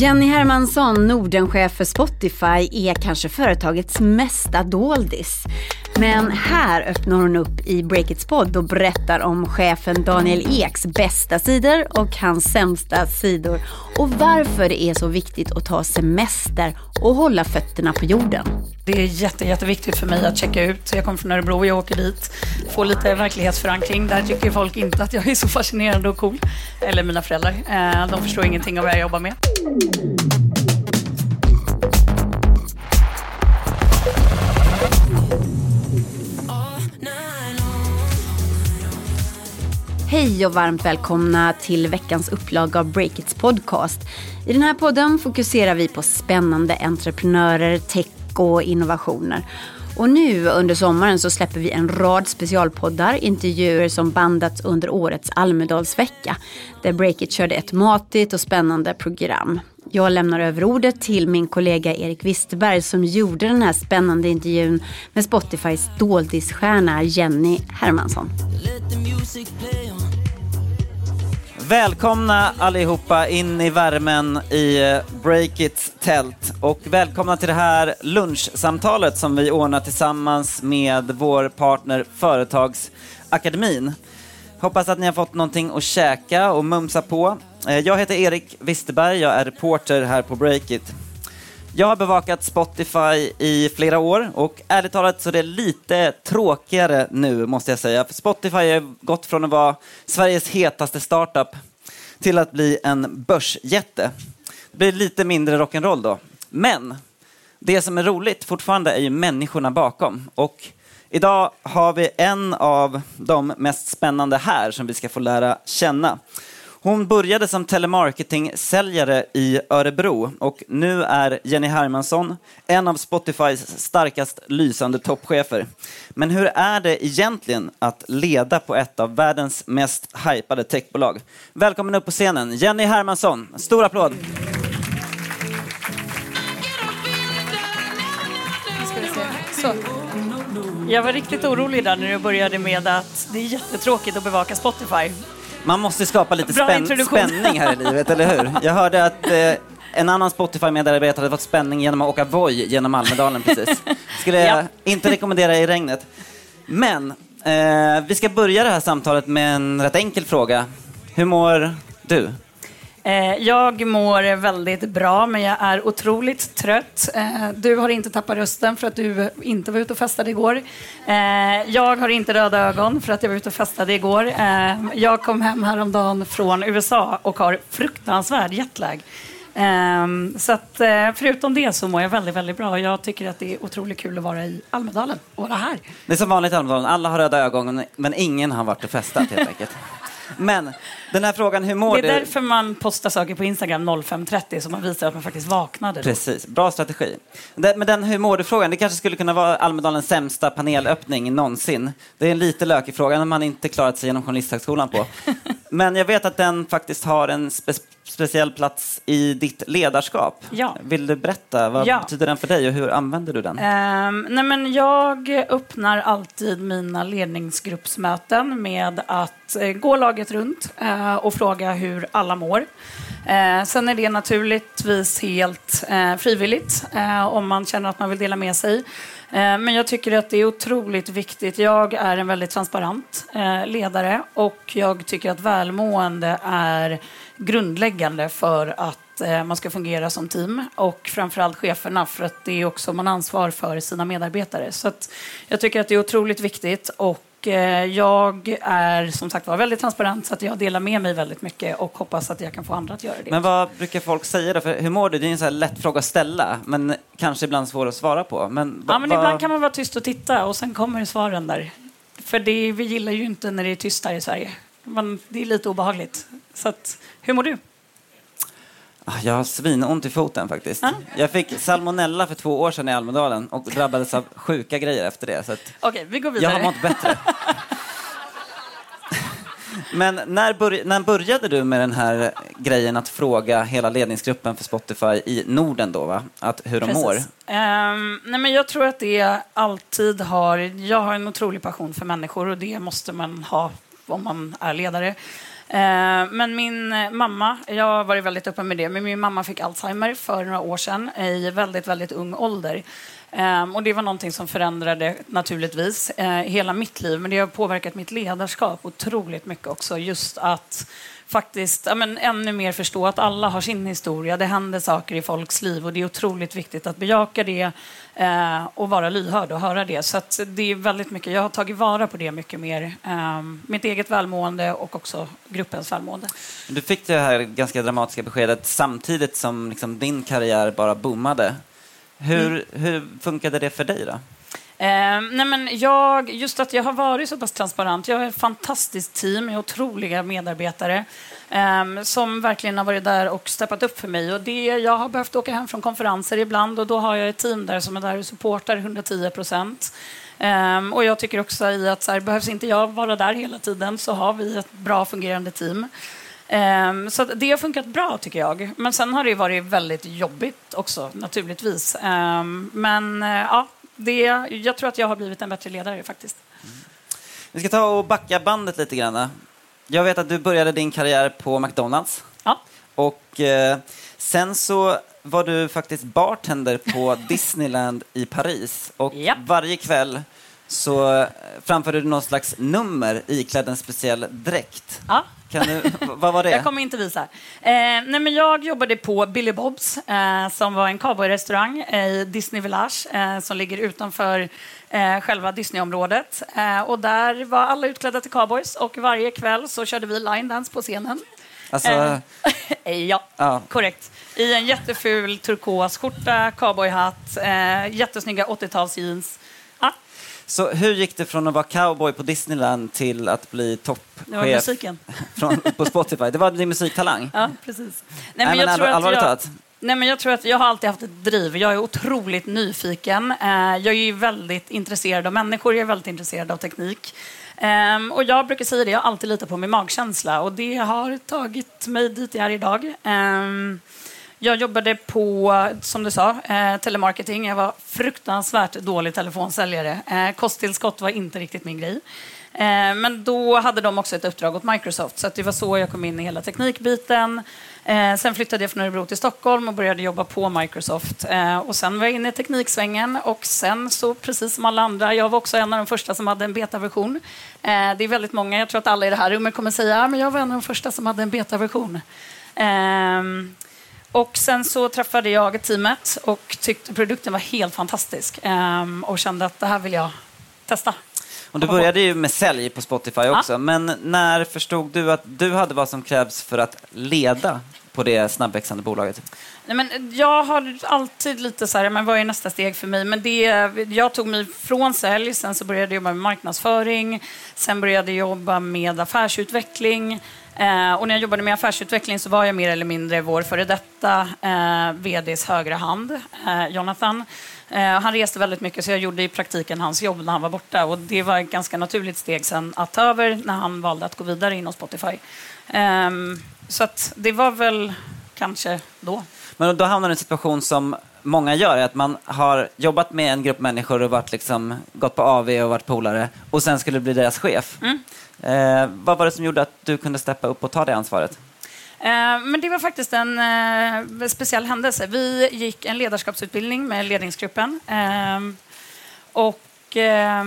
Jenny Hermansson, Nordenchef för Spotify, är kanske företagets mesta doldis. Men här öppnar hon upp i Breakits podd och berättar om chefen Daniel Eks bästa sidor och hans sämsta sidor och varför det är så viktigt att ta semester och hålla fötterna på jorden. Det är jätte, jätteviktigt för mig att checka ut. Jag kommer från Örebro, och jag åker dit, får lite verklighetsförankring. Där tycker folk inte att jag är så fascinerande och cool. Eller mina föräldrar. Eh, de förstår ingenting av vad jag jobbar med. Hej och varmt välkomna till veckans upplaga av Breakits podcast. I den här podden fokuserar vi på spännande entreprenörer, tech och innovationer. Och nu under sommaren så släpper vi en rad specialpoddar, intervjuer som bandats under årets Almedalsvecka. Där Breakit körde ett matigt och spännande program. Jag lämnar över ordet till min kollega Erik Wisterberg som gjorde den här spännande intervjun med Spotifys doldisstjärna Jenny Hermansson. Välkomna allihopa in i värmen i eh, Breakits tält och välkomna till det här lunchsamtalet som vi ordnar tillsammans med vår partner Företagsakademin. Hoppas att ni har fått någonting att käka och mumsa på. Eh, jag heter Erik Wisterberg, jag är reporter här på Breakit. Jag har bevakat Spotify i flera år och ärligt talat så är det lite tråkigare nu måste jag säga. För Spotify har gått från att vara Sveriges hetaste startup till att bli en börsjätte. Det blir lite mindre rock'n'roll då. Men det som är roligt fortfarande är ju människorna bakom. Och idag har vi en av de mest spännande här som vi ska få lära känna. Hon började som telemarketing-säljare i Örebro och nu är Jenny Hermansson en av Spotifys starkast lysande toppchefer. Men hur är det egentligen att leda på ett av världens mest hypade techbolag? Välkommen upp på scenen, Jenny Hermansson. Stor applåd! Så. Jag var riktigt orolig där när du började med att det är jättetråkigt att bevaka Spotify. Man måste skapa lite Bra introduktion. spänning här i livet, eller hur? Jag hörde att eh, en annan Spotify-medarbetare hade fått spänning genom att åka Voi genom Almedalen precis. Skulle jag Ja. inte rekommendera i regnet. Men eh, vi ska börja det här samtalet med en rätt enkel fråga. Hur mår du? Eh, Jag mår väldigt bra, men jag är otroligt trött. Eh, Du har inte tappat rösten för att du inte var ute och festade igår. Eh, Jag har inte röda ögon för att jag var ute och festade igår. Jag kom hem häromdagen från USA och har fruktansvärd jetlag. Eh, Så att, förutom det så mår jag väldigt, väldigt bra. Jag tycker att det är otroligt kul att vara i Almedalen och vara här. Det är som vanligt i Almedalen, alla har röda ögon men ingen har varit och festat helt enkelt. Men den här frågan, hur mår Det är du? därför man postar saker på Instagram 05.30 så man visar att man faktiskt vaknade. då. Precis, bra strategi. Den- Men den hur mår du-frågan, det kanske skulle kunna vara Almedalens sämsta panelöppning någonsin. Det är en lite lökig fråga, den har man inte klarat sig genom Journalisthögskolan på. Men jag vet att den faktiskt har en speciell plats i ditt ledarskap. Ja. Vill du berätta, vad Ja. betyder den för dig och hur använder du den? Ehm, nej men jag öppnar alltid mina ledningsgruppsmöten med att eh, gå laget runt eh, och fråga hur alla mår. Eh, sen är det naturligtvis helt frivilligt om man känner att man vill dela med sig. Eh, men jag tycker att det är otroligt viktigt. Jag är en väldigt transparent eh, ledare och jag tycker att välmående är grundläggande för att eh, man ska fungera som team och framförallt cheferna för att det är också man har ansvar för sina medarbetare. Så att jag tycker att det är otroligt viktigt och jag är som sagt var väldigt transparent så att jag delar med mig väldigt mycket och hoppas att jag kan få andra att göra det. Men vad brukar folk säga då? För hur mår du? Det är en så lätt fråga att ställa, men kanske ibland svår att svara på. Men, Ja, men vad- ibland kan man vara tyst och titta och sen kommer svaren där. För det, vi gillar ju inte när det är tyst här i Sverige. Men det är lite obehagligt. Så att, hur mår du? Ah, Jag har svinont i foten faktiskt. Ja. Jag fick salmonella för två år sedan i Almedalen och drabbades av sjuka grejer efter det. Så att Okej, vi går jag vidare. har mått bättre. Men när, börj- när började du med den här grejen att fråga hela ledningsgruppen för Spotify i Norden då, va? Att hur de mår? Precis. Ehm, nej men jag tror att det alltid har... Jag har en otrolig passion för människor och det måste man ha om man är ledare. Eh, men min eh, mamma, jag har varit väldigt öppen med det, men min mamma fick Alzheimer för några år sedan i väldigt, väldigt ung ålder. Eh, och det var någonting som förändrade naturligtvis hela mitt liv, men det har påverkat mitt ledarskap otroligt mycket också. Just att faktiskt ja, men, ännu mer förstå att alla har sin historia. Det händer saker i folks liv och det är otroligt viktigt att bejaka det uh, och vara lyhörd och höra det. Så det är väldigt mycket, jag har tagit vara på det mycket mer. Um, mitt eget välmående och också gruppens välmående. Du fick det här ganska dramatiska beskedet samtidigt som liksom, din karriär bara boomade. Hur, mm. hur funkade det för dig då? Eh, nej men jag, just att jag har varit så pass transparent. Jag har ett fantastiskt team med otroliga medarbetare eh, som verkligen har varit där och steppat upp för mig. Och det, jag har behövt åka hem från konferenser ibland och då har jag ett team där som är där och supportar 110 procent. Um, och jag tycker också i att så här, behövs inte jag vara där hela tiden så har vi ett bra fungerande team. Um, så det har funkat bra tycker jag. Men sen har det varit väldigt jobbigt också naturligtvis. Um, men uh, ja, det, jag tror att jag har blivit en bättre ledare faktiskt. Mm. Vi ska ta och backa bandet lite grann. Jag vet att du började din karriär på McDonalds. Ja. Och uh, sen så var du faktiskt bartender på Disneyland i Paris. Och ja. varje kväll så framförde du någon slags nummer iklädd en speciell dräkt. Ja. Kan du, vad var det? Jag kommer inte visa. Eh, nej, men jag jobbade på Billy Bobs eh, som var en cowboyrestaurang i Disney Village eh, som ligger utanför eh, själva Disneyområdet. Eh, och där var alla utklädda till cowboys och varje kväll så körde vi line dance på scenen. Alltså... Eh, ja, ja, korrekt. I en jätteful turkos skjorta, cowboyhatt, eh, jättesnygga 80-tals så hur gick det från att vara cowboy på Disneyland till att bli toppchef på Spotify? Det var din musiktalang? Ja, precis. Nej, men, Nej, men jag tror allvarligt talat? Nej, men jag tror att jag har alltid haft ett driv. Jag är otroligt nyfiken. Eh, jag är väldigt intresserad av människor, jag är väldigt intresserad av teknik. Um, och jag brukar säga det, jag har alltid litat på min magkänsla och det har tagit mig dit jag är idag. Jag jobbade på, som du sa, eh, telemarketing. Jag var fruktansvärt dålig telefonsäljare. Eh, kosttillskott var inte riktigt min grej. Eh, men då hade de också ett uppdrag åt Microsoft, så det var så jag kom in i hela teknikbiten. Eh, sen flyttade jag från Örebro till Stockholm och började jobba på Microsoft. Eh, och sen var jag inne i tekniksvängen och sen så, precis som alla andra, jag var också en av de första som hade en betaversion. Eh, det är väldigt många, jag tror att alla i det här rummet kommer säga, ah, men jag var en av de första som hade en betaversion. Eh, och sen så träffade jag teamet och tyckte produkten var helt fantastisk um, och kände att det här vill jag testa. Och du började ju med sälj på Spotify också, ja. men när förstod du att du hade vad som krävs för att leda på det snabbväxande bolaget? Nej, men jag har alltid lite så här, men vad är nästa steg för mig? Men det, jag tog mig från sälj, sen så började jag jobba med marknadsföring, sen började jag jobba med affärsutveckling, Eh, och när jag jobbade med affärsutveckling så var jag mer eller mindre vår före detta eh, VDs högra hand, eh, Jonathan. Eh, han reste väldigt mycket så jag gjorde i praktiken hans jobb när han var borta och det var ett ganska naturligt steg sen att ta över när han valde att gå vidare inom Spotify. Ehm, så att det var väl kanske då. Men då hamnade du i en situation som många gör, är att man har jobbat med en grupp människor och varit liksom, gått på AV och varit polare och sen skulle bli deras chef. Mm. Eh, vad var det som gjorde att du kunde steppa upp och ta det ansvaret? Eh, men det var faktiskt en eh, speciell händelse. Vi gick en ledarskapsutbildning med ledningsgruppen. Eh, och eh,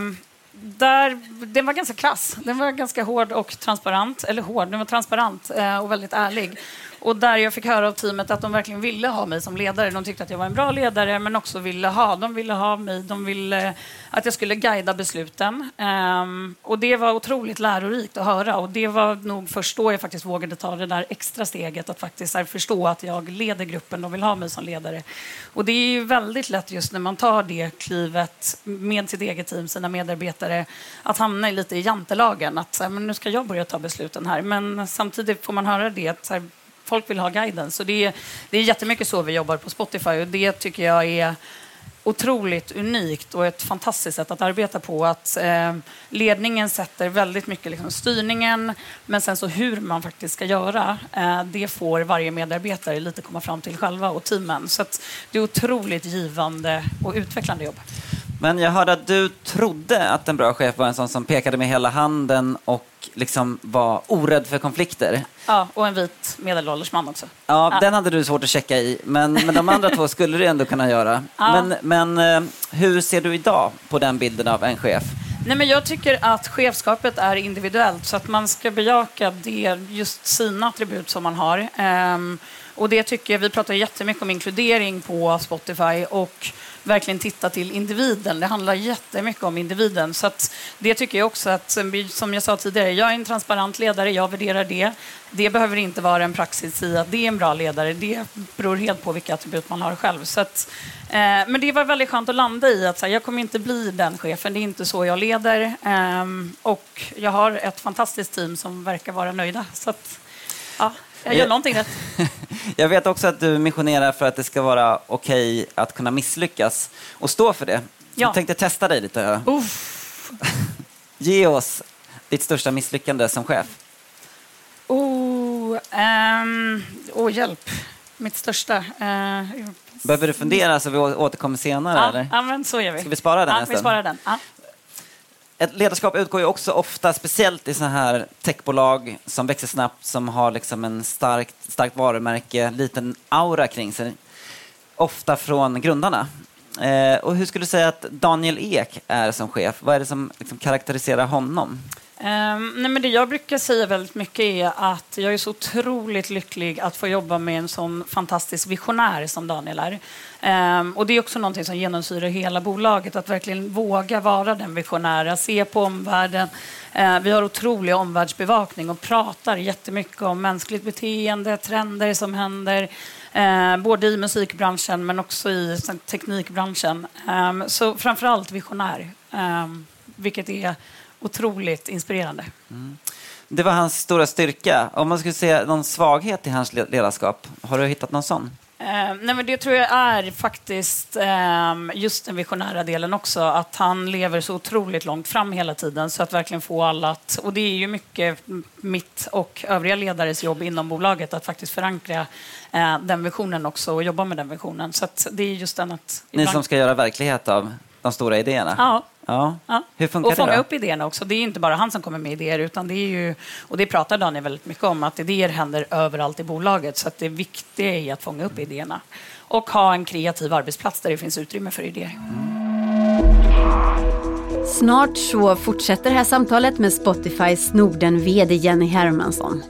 där, den var ganska krass. Den var ganska hård och transparent. Eller hård, den var transparent eh, och väldigt ärlig. Och där jag fick höra av teamet att de verkligen ville ha mig som ledare. De tyckte att jag var en bra ledare, men också ville ha, de ville ha mig. De ville eh, att jag skulle guida besluten. Um, och det var otroligt lärorikt att höra. Och det var nog först då jag faktiskt vågade ta det där extra steget att faktiskt här, förstå att jag leder gruppen. De vill ha mig som ledare. Och det är ju väldigt lätt just när man tar det klivet med sitt eget team, sina medarbetare, att hamna lite i jantelagen. Att så här, men nu ska jag börja ta besluten här. Men samtidigt får man höra det att så här, folk vill ha guiden. Så det, är, det är jättemycket så vi jobbar på Spotify och det tycker jag är otroligt unikt och ett fantastiskt sätt att arbeta på. Att eh, ledningen sätter väldigt mycket liksom, styrningen, men sen så hur man faktiskt ska göra, eh, det får varje medarbetare lite komma fram till själva och teamen. Så det är otroligt givande och utvecklande jobb. Men jag hörde att du trodde att en bra chef var en sån som pekade med hela handen och liksom var orädd för konflikter. Ja, och en vit medelålders man också. Ja, Ja. den hade du svårt att checka i, men, men de andra två skulle du ändå kunna göra. Ja. Men, men eh, hur ser du idag på den bilden av en chef? Nej, men jag tycker att chefskapet är individuellt så att man ska bejaka det, just sina attribut som man har. Ehm, och det tycker jag, vi pratar jättemycket om inkludering på Spotify och verkligen titta till individen. Det handlar jättemycket om individen. Så att det tycker jag också att, som jag sa tidigare, jag är en transparent ledare, jag värderar det. Det behöver inte vara en praxis i att det är en bra ledare. Det beror helt på vilka attribut man har själv. Så att, eh, men det var väldigt skönt att landa i att så här, jag kommer inte bli den chefen. Det är inte så jag leder. Eh, och jag har ett fantastiskt team som verkar vara nöjda. Så att, ja, jag gör någonting rätt. Jag vet också att du missionerar för att det ska vara okej att kunna misslyckas och stå för det. Ja. Jag tänkte testa dig lite. Uff. Ge oss ditt största misslyckande som chef. Oh, ehm, oh, hjälp. Mitt största. Eh, Behöver du fundera så vi återkommer senare? ja, eller? ja, men så gör vi. Ska vi spara den ja, vi sparar den. Ja. Ett ledarskap utgår ju också ofta, speciellt i sådana här techbolag som växer snabbt, som har liksom en starkt, starkt varumärke, liten aura kring sig. Ofta från grundarna. Eh, och hur skulle du säga att Daniel Ek är som chef? Vad är det som liksom karaktäriserar honom? Um, nej, men det jag brukar säga väldigt mycket är att jag är så otroligt lycklig att få jobba med en sån fantastisk visionär som Daniel är. Um, och det är också någonting som genomsyrar hela bolaget, att verkligen våga vara den visionära, se på omvärlden. Uh, vi har otrolig omvärldsbevakning och pratar jättemycket om mänskligt beteende, trender som händer. Eh, både i musikbranschen men också i teknikbranschen. Ehm, så framförallt visionär, ehm, vilket är otroligt inspirerande. Det var hans stora styrka. Om man skulle säga någon svaghet i hans le- ledarskap, har du hittat någon sån? Eh, nej, men det tror jag är faktiskt eh, just den visionära delen också. Att han lever så otroligt långt fram hela tiden. Så att verkligen få alla att... Och det är ju mycket mitt och övriga ledares jobb inom bolaget att faktiskt förankra eh, den visionen också och jobba med den visionen. Så det är just den att... Ni ibland- som ska göra verklighet av de stora idéerna? Ja. Ja. Ja. Hur funkar och fånga det då? upp idéerna också. Det är inte bara han som kommer med idéer, utan det är ju, och det pratar Daniel väldigt mycket om, att idéer händer överallt i bolaget. Så att det viktiga är att fånga upp idéerna. Och ha en kreativ arbetsplats där det finns utrymme för idéer. Snart så fortsätter det här samtalet med Spotifys Norden-VD Jenny Hermansson.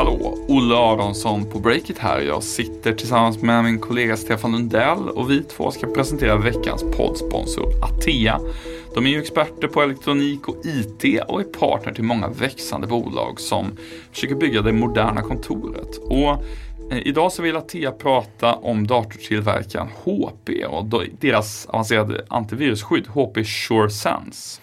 Hallå, Olle Aronsson på Breakit här. Jag sitter tillsammans med min kollega Stefan Lundell och vi två ska presentera veckans poddsponsor Atea. De är ju experter på elektronik och IT och är partner till många växande bolag som försöker bygga det moderna kontoret. Och eh, Idag så vill Atea prata om datortillverkaren HP och deras avancerade antivirusskydd HP SureSense.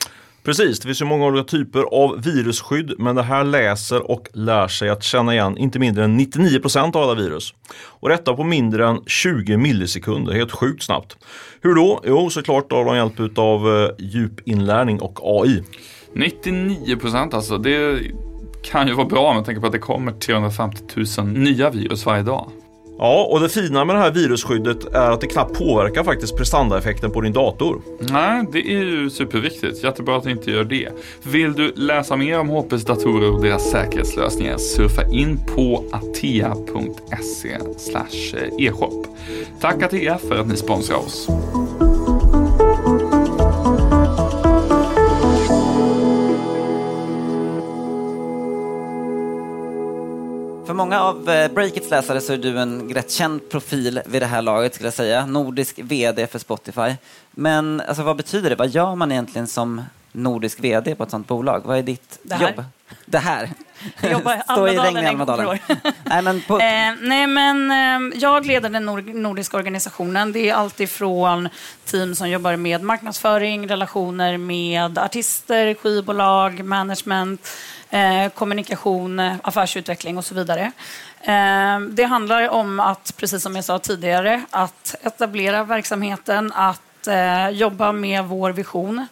Precis, det finns ju många olika typer av virusskydd men det här läser och lär sig att känna igen inte mindre än 99% av alla virus. Och detta på mindre än 20 millisekunder, helt sjukt snabbt. Hur då? Jo, såklart har de hjälp av eh, djupinlärning och AI. 99 procent alltså. Det kan ju vara bra med tanke på att det kommer 350 000 nya virus varje dag. Ja, och det fina med det här virusskyddet är att det knappt påverkar faktiskt prestandaeffekten på din dator. Nej, det är ju superviktigt. Jättebra att det inte gör det. Vill du läsa mer om HPs datorer och deras säkerhetslösningar surfa in på atea.se e-shop. Tack Atea för att ni sponsrar oss. Många av eh, Breakits läsare så är du en rätt känd profil vid det här laget, skulle jag säga. Nordisk VD för Spotify. Men alltså, vad betyder det? Vad gör man egentligen som nordisk VD på ett sånt bolag? Vad är ditt Det jobb? Det här? Jag jobbar i Stå i Almedalen regn i Almedalen. Nej, men på, Eh, nej, men eh, jag leder den nor- nordiska organisationen. Det är alltifrån team som jobbar med marknadsföring, relationer med artister, skivbolag, management, eh, kommunikation, eh, affärsutveckling och så vidare. Eh, det handlar om att, precis som jag sa tidigare, att etablera verksamheten, att eh, jobba med vår vision.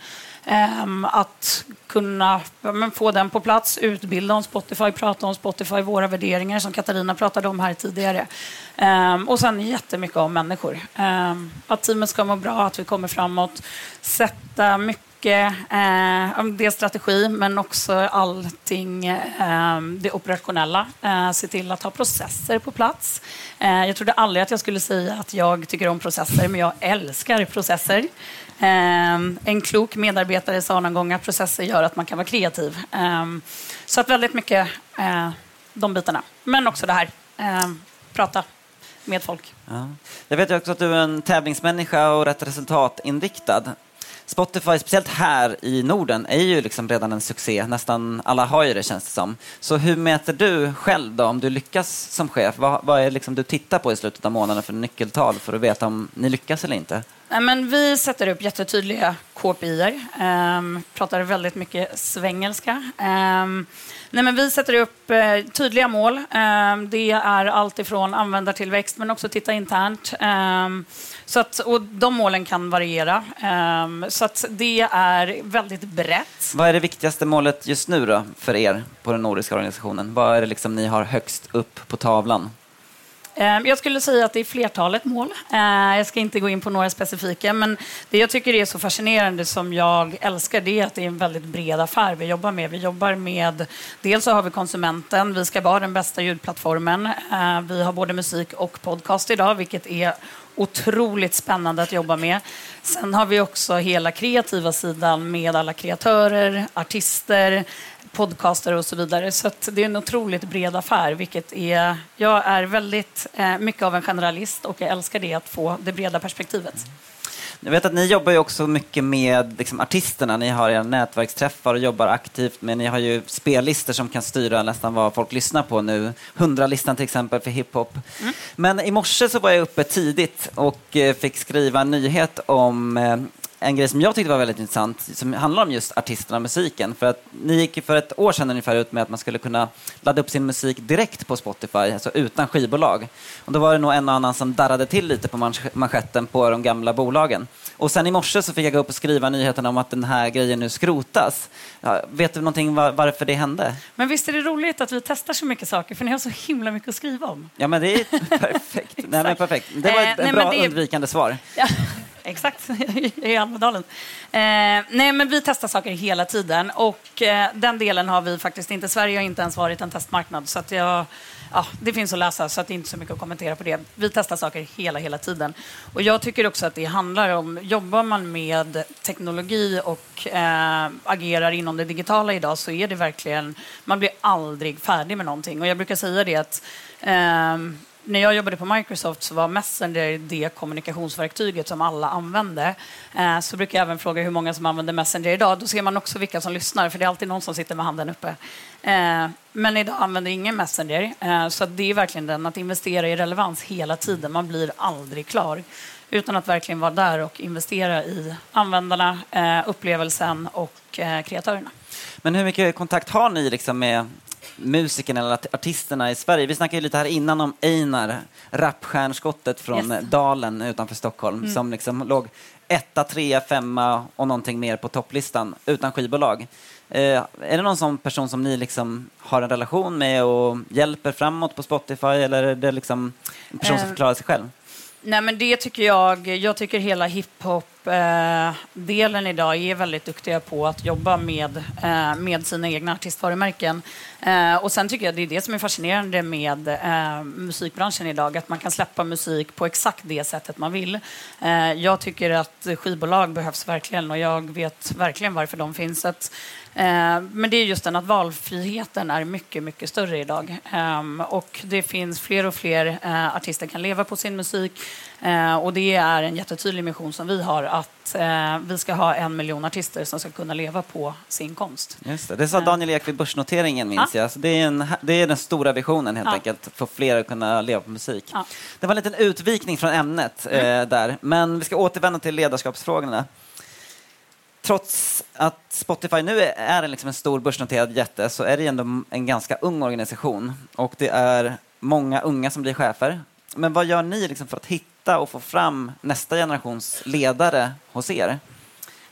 Eh, att kunna men få den på plats, utbilda om Spotify, prata om Spotify, våra värderingar som Katarina pratade om här tidigare. Ehm, och sen jättemycket om människor. Ehm, att teamet ska må bra, att vi kommer framåt. Sätta mycket eh, dels strategi men också allting eh, det operationella. Eh, se till att ha processer på plats. Eh, jag trodde aldrig att jag skulle säga att jag tycker om processer, men jag älskar processer. Eh, en klok medarbetare sa någon gång att processer gör att man kan vara kreativ. Eh, så att väldigt mycket eh, de bitarna. Men också det här, eh, prata med folk. Ja. Jag vet ju också att du är en tävlingsmänniska och rätt resultatinriktad. Spotify, speciellt här i Norden, är ju liksom redan en succé. Nästan alla har ju det känns det som. Så hur mäter du själv då, om du lyckas som chef? Vad, vad är liksom du tittar på i slutet av månaden för nyckeltal för att veta om ni lyckas eller inte? Men vi sätter upp jättetydliga KPI. Um, ehm, pratar väldigt mycket svengelska. Um, nej, men vi sätter upp uh, tydliga mål. Um, det är allt ifrån användartillväxt men också titta internt. så att, och de målen kan variera. så att det är väldigt brett. Vad är det viktigaste målet just nu då för er på den nordiska organisationen? Vad är det liksom ni har högst upp på tavlan? Ehm, jag skulle säga att det är flertalet mål. Ehm, jag ska inte gå in på några specifika, men det jag tycker är så fascinerande som jag älskar det är att det är en väldigt bred affär vi jobbar med. Vi jobbar med, dels så har vi konsumenten, vi ska vara den bästa ljudplattformen. Ehm, vi har både musik och podcast idag, vilket är otroligt spännande att jobba med. Sen har vi också hela kreativa sidan med alla kreatörer, artister, podcaster och så vidare. Så det är en otroligt bred affär, vilket är... Jag är väldigt eh, mycket av en generalist och jag älskar det, att få det breda perspektivet. Jag vet att ni jobbar ju också mycket med liksom, artisterna. Ni har era nätverksträffar och jobbar aktivt med, ni har ju spellistor som kan styra nästan vad folk lyssnar på nu. Hundralistan till exempel för hiphop. Mm. Men i morse så var jag uppe tidigt och eh, fick skriva en nyhet om eh, en grej som jag tyckte var väldigt intressant som handlar om just artisterna och musiken. För att ni gick för ett år sedan ungefär ut med att man skulle kunna ladda upp sin musik direkt på Spotify, alltså utan skivbolag. Och då var det nog en och annan som darrade till lite på manschetten på de gamla bolagen. Och sen i morse så fick jag gå upp och skriva nyheten om att den här grejen nu skrotas. Ja, vet du någonting var, varför det hände? Men visst är det roligt att vi testar så mycket saker, för ni har så himla mycket att skriva om. Ja, men det är perfekt. nej, men perfekt. Det var ett, eh, nej, bra det... undvikande svar. Exakt, i Almedalen. Eh, nej, men vi testar saker hela tiden och eh, den delen har vi faktiskt inte. Sverige har inte ens varit en testmarknad så att jag, ja, det finns att läsa så att det är inte så mycket att kommentera på det. Vi testar saker hela, hela tiden. Och jag tycker också att det handlar om, jobbar man med teknologi och eh, agerar inom det digitala idag så är det verkligen, man blir aldrig färdig med någonting. Och jag brukar säga det att eh, när jag jobbade på Microsoft så var Messenger det kommunikationsverktyget som alla använde. Eh, så brukar jag även fråga hur många som använder Messenger idag. Då ser man också vilka som lyssnar, för det är alltid någon som sitter med handen uppe. Eh, men idag använder ingen Messenger. Eh, så det är verkligen den, att investera i relevans hela tiden. Man blir aldrig klar. Utan att verkligen vara där och investera i användarna, upplevelsen och kreatörerna. Men hur mycket kontakt har ni liksom med musikerna eller artisterna i Sverige. Vi snackade lite här innan om Einar, rapstjärnskottet från yes. Dalen utanför Stockholm, mm. som liksom låg etta, trea, femma och någonting mer på topplistan utan skivbolag. Eh, är det någon sån person som ni liksom har en relation med och hjälper framåt på Spotify eller är det liksom en person som förklarar sig själv? Nej, men det tycker jag. Jag tycker hela hiphop-delen eh, idag är väldigt duktiga på att jobba med, eh, med sina egna artistvarumärken. Eh, och sen tycker jag det är det som är fascinerande med musikbranschen idag, att man kan släppa musik på exakt det sättet man vill. Jag tycker att skivbolag behövs verkligen och jag vet verkligen varför de finns. Att men det är just den att valfriheten är mycket, mycket större idag. Ehm, och det finns fler och fler eh, artister kan leva på sin musik. Eh, och det är en jättetydlig mission som vi har att vi ska ha en miljon artister som ska kunna leva på sin konst. Just det, det sa Daniel Ek vid börsnoteringen minns ja. jag. Så det, är en, det är den stora visionen helt ja. enkelt, få fler att kunna leva på musik. Ja. Det var en liten utvikning från ämnet mm. där, men vi ska återvända till ledarskapsfrågorna trots att Spotify nu är en, liksom en stor börsnoterad jätte så är det ändå en ganska ung organisation och det är många unga som blir chefer. Men vad gör ni liksom för att hitta och få fram nästa generations ledare hos er?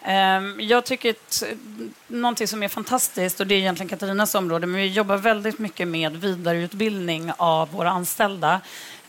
Ehm, jag tycker att eh, någonting som är fantastiskt, och det är egentligen Katarinas område, men vi jobbar väldigt mycket med vidareutbildning av våra anställda.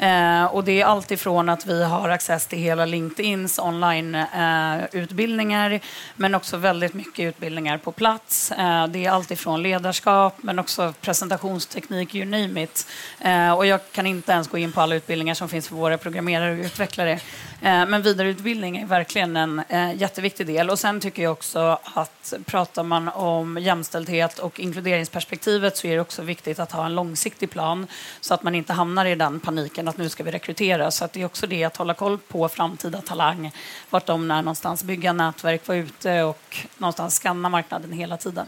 Eh, och det är allt ifrån att vi har access till hela LinkedIns online-utbildningar, eh, men också väldigt mycket utbildningar på plats. Eh, det är allt ifrån ledarskap, men också presentationsteknik, you name it. Eh, och jag kan inte ens gå in på alla utbildningar som finns för våra programmerare och utvecklare. Eh, men vidareutbildning är verkligen en eh, jätteviktig del. Och sen tycker jag också att pratar man om jämställdhet och inkluderingsperspektivet så är det också viktigt att ha en långsiktig plan så att man inte hamnar i den paniken att nu ska vi rekrytera. Så att det är också det att hålla koll på framtida talang, vart de är någonstans, bygga nätverk, vara ute och någonstans skanna marknaden hela tiden.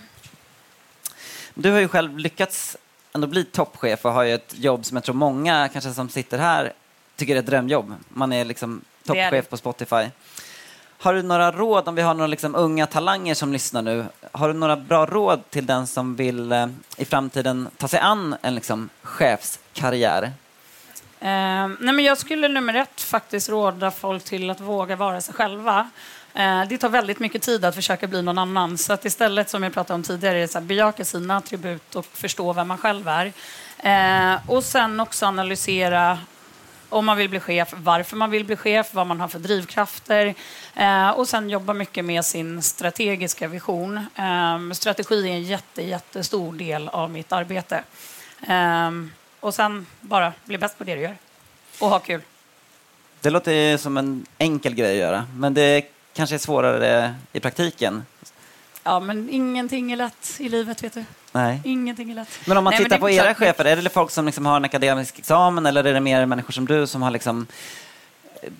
Du har ju själv lyckats ändå bli toppchef och har ju ett jobb som jag tror många kanske som sitter här tycker är ett drömjobb. Man är liksom Det är toppchef på Spotify. Har du några råd, om vi har några liksom unga talanger som lyssnar nu, har du några bra råd till den som vill eh, i framtiden ta sig an en liksom, chefskarriär? Eh, nej men jag skulle nummer ett faktiskt råda folk till att våga vara sig själva. Eh, det tar väldigt mycket tid att försöka bli någon annan. Så att istället, som jag pratade om tidigare, är så här, bejaka sina attribut och förstå vem man själv är. Eh, och sen också analysera om man vill bli chef, varför man vill bli chef, vad man har för drivkrafter eh, och sen jobba mycket med sin strategiska vision. Eh, strategi är en jätte, jättestor del av mitt arbete. Ehm, och sen bara bli bäst på det du gör och ha kul. Det låter som en enkel grej att göra, men det kanske är svårare i praktiken. Ja, men ingenting är lätt i livet, vet du. Nej. Ingenting är lätt. Men om man Nej, tittar på era chefer, är det folk som liksom har en akademisk examen eller är det mer människor som du som har liksom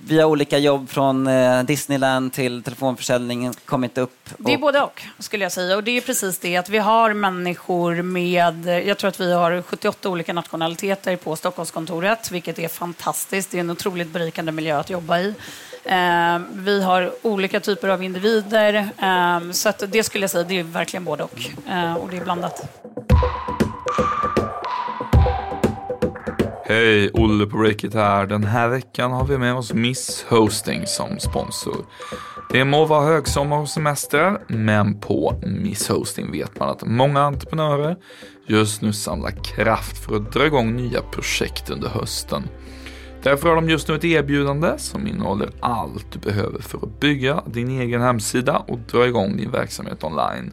via olika jobb från eh, Disneyland till telefonförsäljning kommit upp? Det är och- både och, skulle jag säga. Och det är precis det att vi har människor med, jag tror att vi har 78 olika nationaliteter på Stockholmskontoret, vilket är fantastiskt. Det är en otroligt berikande miljö att jobba i. Eh, vi har olika typer av individer, eh, så det skulle jag säga, det är verkligen både och. Och det är blandat. Hej, Olle på Breakit här. Den här veckan har vi med oss Miss Hosting som sponsor. Det må vara högsommar och semester, men på Miss Hosting vet man att många entreprenörer just nu samlar kraft för att dra igång nya projekt under hösten. Därför har de just nu ett erbjudande som innehåller allt du behöver för att bygga din egen hemsida och dra igång din verksamhet online.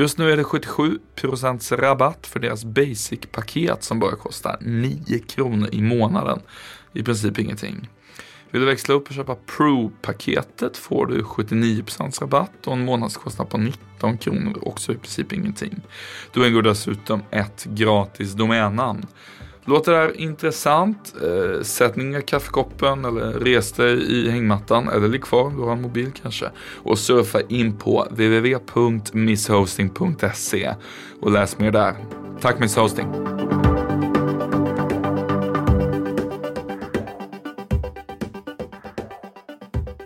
Just nu är det 77% rabatt för deras basic-paket som bara kostar 9 kronor i månaden. I princip ingenting. Vill du växla upp och köpa Pro-paketet får du 79% rabatt och en månadskostnad på 19 kronor, också i princip ingenting. Du ingår dessutom ett gratis domännamn. Låter det här intressant? Eh, sätt ner kaffekoppen eller res dig i hängmattan eller ligg kvar, du har en mobil kanske. Och surfa in på www.misshosting.se och läs mer där. Tack Miss Hosting!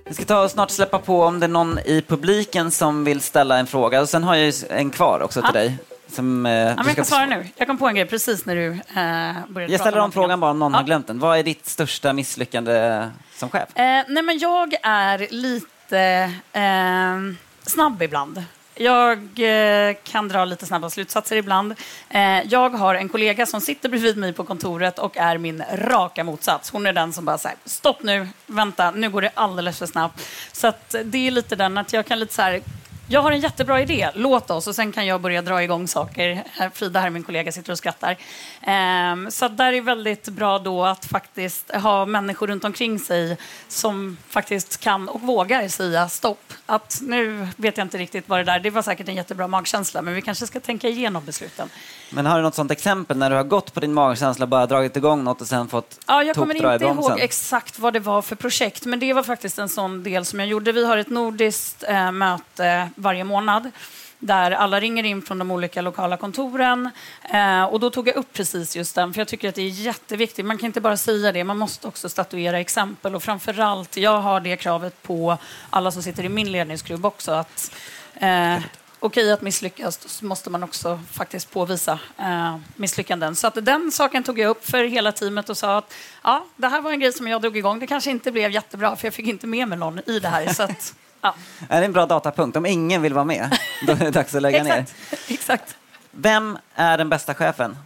Vi ska ta och snart släppa på om det är någon i publiken som vill ställa en fråga. Och sen har jag en kvar också till Ja. dig. Som, eh, Ja, jag kan svara nu. Jag kom på en grej precis när du eh, började Jag ställer om frågan bara om någon Ja. har glömt den. Vad är ditt största misslyckande som chef? Eh, nej, men jag är lite eh, snabb ibland. Jag eh, kan dra lite snabba slutsatser ibland. Eh, jag har en kollega som sitter bredvid mig på kontoret och är min raka motsats. Hon är den som bara säger stopp nu, vänta, nu går det alldeles för snabbt. Så det är lite den att jag kan lite så här jag har en jättebra idé, låt oss. Och sen kan jag börja dra igång saker. Frida, här min kollega, sitter och skrattar. Ehm, så där är väldigt bra då att faktiskt ha människor runt omkring sig som faktiskt kan och vågar säga stopp. Att nu vet jag inte riktigt vad det där, det var säkert en jättebra magkänsla, men vi kanske ska tänka igenom besluten. Men har du något sånt exempel när du har gått på din magkänsla, bara dragit igång något och sen fått Ja, jag kommer inte ihåg exakt vad det var för projekt, men det var faktiskt en sån del som jag gjorde. Vi har ett nordiskt eh, möte varje månad där alla ringer in från de olika lokala kontoren. Eh, och då tog jag upp precis just den, för jag tycker att det är jätteviktigt. Man kan inte bara säga det, man måste också statuera exempel. Och framförallt, jag har det kravet på alla som sitter i min ledningsgrupp också, att eh, okej att misslyckas, så måste man också faktiskt påvisa eh, misslyckanden. Så att den saken tog jag upp för hela teamet och sa att ja, det här var en grej som jag drog igång. Det kanske inte blev jättebra, för jag fick inte med mig någon i det här. Så att, Ja. Det är en bra datapunkt. Om ingen vill vara med, då är det dags att lägga ner. Exakt. Vem är den bästa chefen?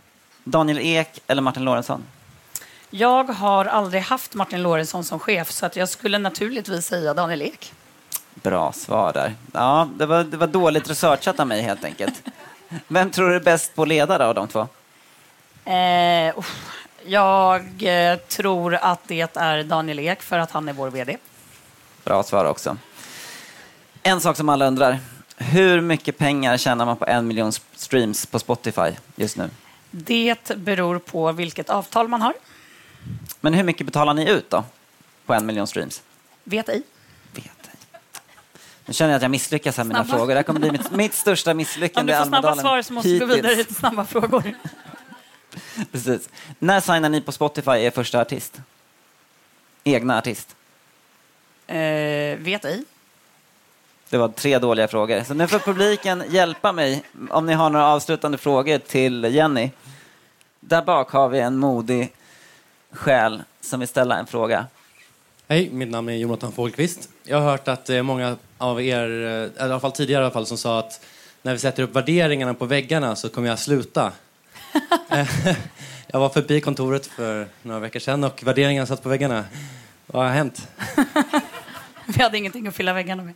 Daniel Ek eller Martin Lorentzon? Jag har aldrig haft Martin Lorentzon som chef så att jag skulle naturligtvis säga Daniel Ek. Bra svar där. Ja, det var, det var dåligt researchat av mig helt enkelt. Vem tror du är bäst på att leda då, av de två? Eh, uff, jag eh, tror att det är Daniel Ek för att han är vår VD. Bra svar också. En sak som alla undrar. Hur mycket pengar tjänar man på en miljon streams på Spotify just nu? Det beror på vilket avtal man har. Men hur mycket betalar ni ut då? På en miljon streams? Vet ej. Vet ej. Nu känner jag att jag misslyckas här med mina frågor. Det här kommer bli mitt, mitt största Om misslyckande du i får snabba Almedalen svar så måste du gå vidare till snabba frågor. Precis. När signar ni på Spotify er första artist? Egna artist? Eh, vet ej. Det var tre dåliga frågor. Så nu får publiken hjälpa mig om ni har några avslutande frågor till Jenny. Där bak har vi en modig själ som vill ställa en fråga. Hej, mitt namn är Jonathan Fågelqvist. Jag har hört att är många av er, eh, i alla fall tidigare i alla fall, som sa att när vi sätter upp värderingarna på väggarna så kommer jag sluta. Eh, jag var förbi kontoret för några veckor sedan och värderingarna satt på väggarna. Vad har hänt? Vi hade ingenting att fylla väggarna med.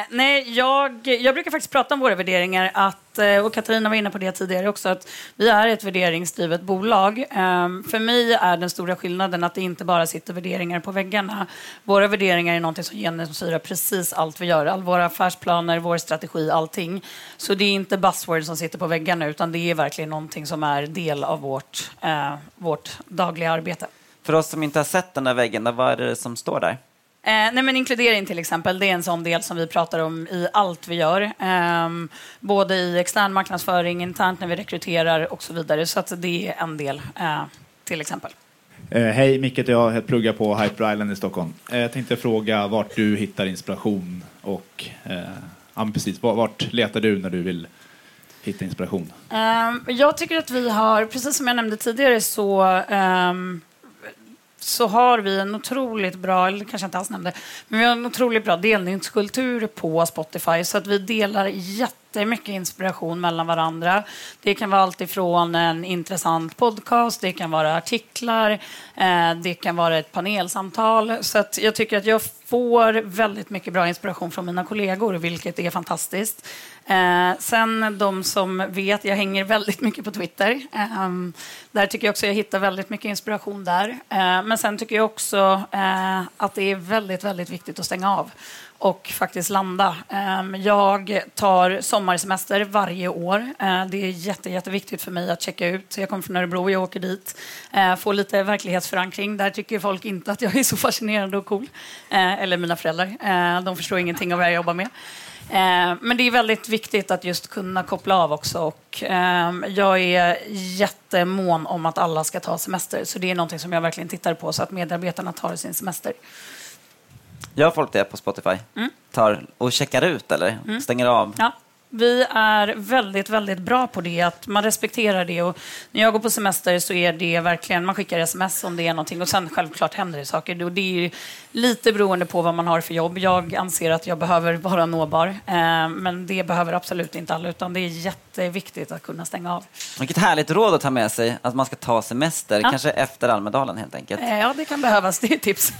Eh, nej, jag, jag brukar faktiskt prata om våra värderingar, att, eh, och Katarina var inne på det tidigare också, att vi är ett värderingsdrivet bolag. Eh, för mig är den stora skillnaden att det inte bara sitter värderingar på väggarna. Våra värderingar är något som genomsyrar precis allt vi gör, all våra affärsplaner, vår strategi, allting. Så det är inte buzzwords som sitter på väggarna, utan det är verkligen någonting som är del av vårt, eh, vårt dagliga arbete. För oss som inte har sett den där väggen, vad är det som står där? Eh, nej men inkludering till exempel, det är en sån del som vi pratar om i allt vi gör. Ehm, både i extern marknadsföring, internt när vi rekryterar och så vidare. Så att det är en del, eh, till exempel. Eh, hej, Micke heter jag. Pluggar på Hyper Island i Stockholm. Eh, jag tänkte fråga vart du hittar inspiration och eh, ja, precis, vart, vart letar du när du vill hitta inspiration? Ehm, jag tycker att vi har, precis som jag nämnde tidigare, så ehm, så har vi en otroligt bra, eller kanske inte alls nämnde, men vi har en otroligt bra delningskultur på Spotify så att vi delar jättemycket inspiration mellan varandra. Det kan vara allt ifrån en intressant podcast, det kan vara artiklar, eh, det kan vara ett panelsamtal. Så att jag tycker att jag får väldigt mycket bra inspiration från mina kollegor, vilket är fantastiskt. Eh, sen de som vet, jag hänger väldigt mycket på Twitter. Eh, där tycker jag också jag hittar väldigt mycket inspiration där. Eh, men sen tycker jag också eh, att det är väldigt, väldigt viktigt att stänga av och faktiskt landa. Eh, jag tar sommarsemester varje år. Eh, det är jätte, jätteviktigt för mig att checka ut. Jag kommer från Örebro, jag åker dit. Eh, får lite verklighetsförankring. Där tycker folk inte att jag är så fascinerande och cool. Eh, eller mina föräldrar. Eh, de förstår ingenting av vad jag jobbar med. Eh, Men det är väldigt viktigt att just kunna koppla av också. Och, eh, jag är jättemån om att alla ska ta semester. Så det är någonting som jag verkligen tittar på så att medarbetarna tar sin semester. Gör folk det på Spotify? Tar och checkar ut eller stänger av? Ja. Vi är väldigt, väldigt bra på det, att man respekterar det. Och när jag går på semester så är det verkligen, man skickar sms om det är någonting och sen självklart händer det saker. Och det är lite beroende på vad man har för jobb. Jag anser att jag behöver vara nåbar, eh, men det behöver absolut inte alla, utan det är jätteviktigt att kunna stänga av. Vilket härligt råd att ta med sig, att man ska ta semester, Ja. kanske efter Almedalen helt enkelt. Eh, Ja, det kan behövas, det är ett tips.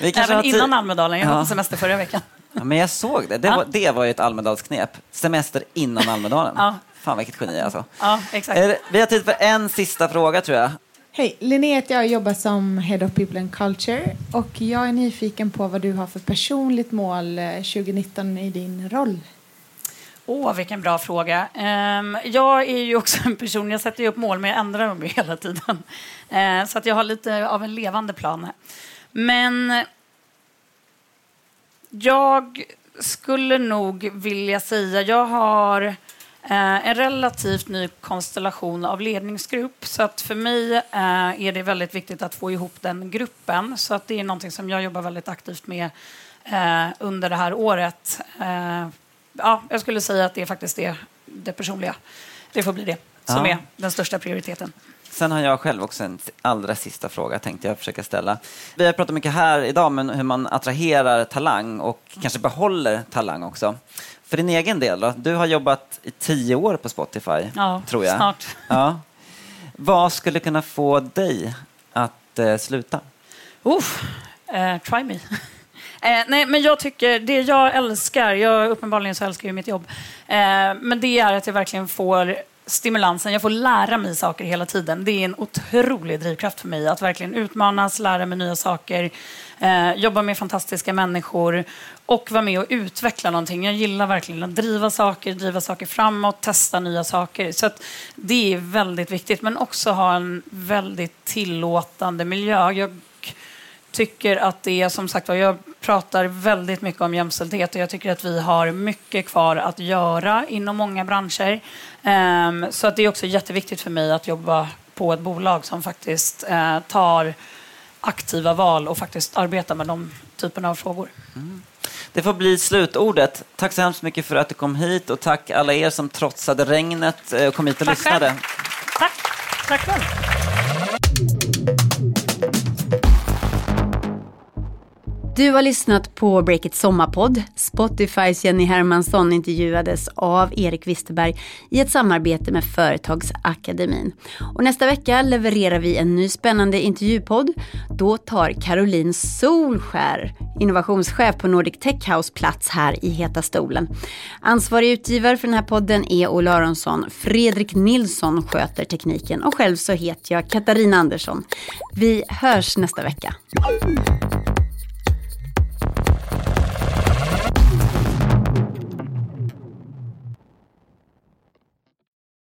Vi Även innan Almedalen, jag var Ja. på semester förra veckan. Ja, men jag såg det, det, Ja. var, det var ju ett Almedalsknep. Semester innan Almedalen. Ja. Fan vilket geni alltså. Ja, exakt. Är det- Vi har tid för en sista fråga tror jag. Hej, Linnea heter jag och jobbar som Head of People and Culture. Och jag är nyfiken på vad du har för personligt mål eh, 2019 i din roll. Åh, vilken bra fråga. Ehm, jag är ju också en person, jag sätter ju upp mål men jag ändrar dem ju hela tiden. Eh, så att jag har lite av en levande plan. Men jag skulle nog vilja säga, jag har eh, en relativt ny konstellation av ledningsgrupp. Så att för mig eh, är det väldigt viktigt att få ihop den gruppen. Så att det är någonting som jag jobbar väldigt aktivt med eh, under det här året. Eh, ja, jag skulle säga att det är faktiskt det, det personliga. Det får bli det som Ja. är den största prioriteten. Sen har jag själv också en allra sista fråga tänkte jag försöka ställa. Vi har pratat mycket här idag om hur man attraherar talang och kanske behåller talang också. För din egen del då? Du har jobbat i tio år på Spotify, Ja, tror jag. snart. Ja. Vad skulle kunna få dig att eh, sluta? Uff, eh, try me. Eh, nej, men jag tycker, det jag älskar, jag uppenbarligen så älskar jag mitt jobb, eh, men det är att jag verkligen får stimulansen, jag får lära mig saker hela tiden. Det är en otrolig drivkraft för mig att verkligen utmanas, lära mig nya saker, eh, jobba med fantastiska människor och vara med och utveckla någonting. Jag gillar verkligen att driva saker, driva saker framåt, testa nya saker. Så att det är väldigt viktigt, men också ha en väldigt tillåtande miljö. Jag tycker att det är som sagt var, jag pratar väldigt mycket om jämställdhet och jag tycker att vi har mycket kvar att göra inom många branscher. Ehm, så att det är också jätteviktigt för mig att jobba på ett bolag som faktiskt eh, tar aktiva val och faktiskt arbetar med de typerna av frågor. Det får bli slutordet. Tack så hemskt mycket för att du kom hit och tack alla er som trotsade regnet eh, och kom hit och Tack lyssnade. själv. Tack. Tack själv. Du har lyssnat på Breakits sommarpodd. Spotifys Jenny Hermansson intervjuades av Erik Wisterberg i ett samarbete med Företagsakademin. Och nästa vecka levererar vi en ny spännande intervjupodd. Då tar Caroline Solskär, innovationschef på Nordic Tech House, plats här i Heta stolen. Ansvarig utgivare för den här podden är Ola Aronsson. Fredrik Nilsson sköter tekniken och själv så heter jag Katarina Andersson. Vi hörs nästa vecka.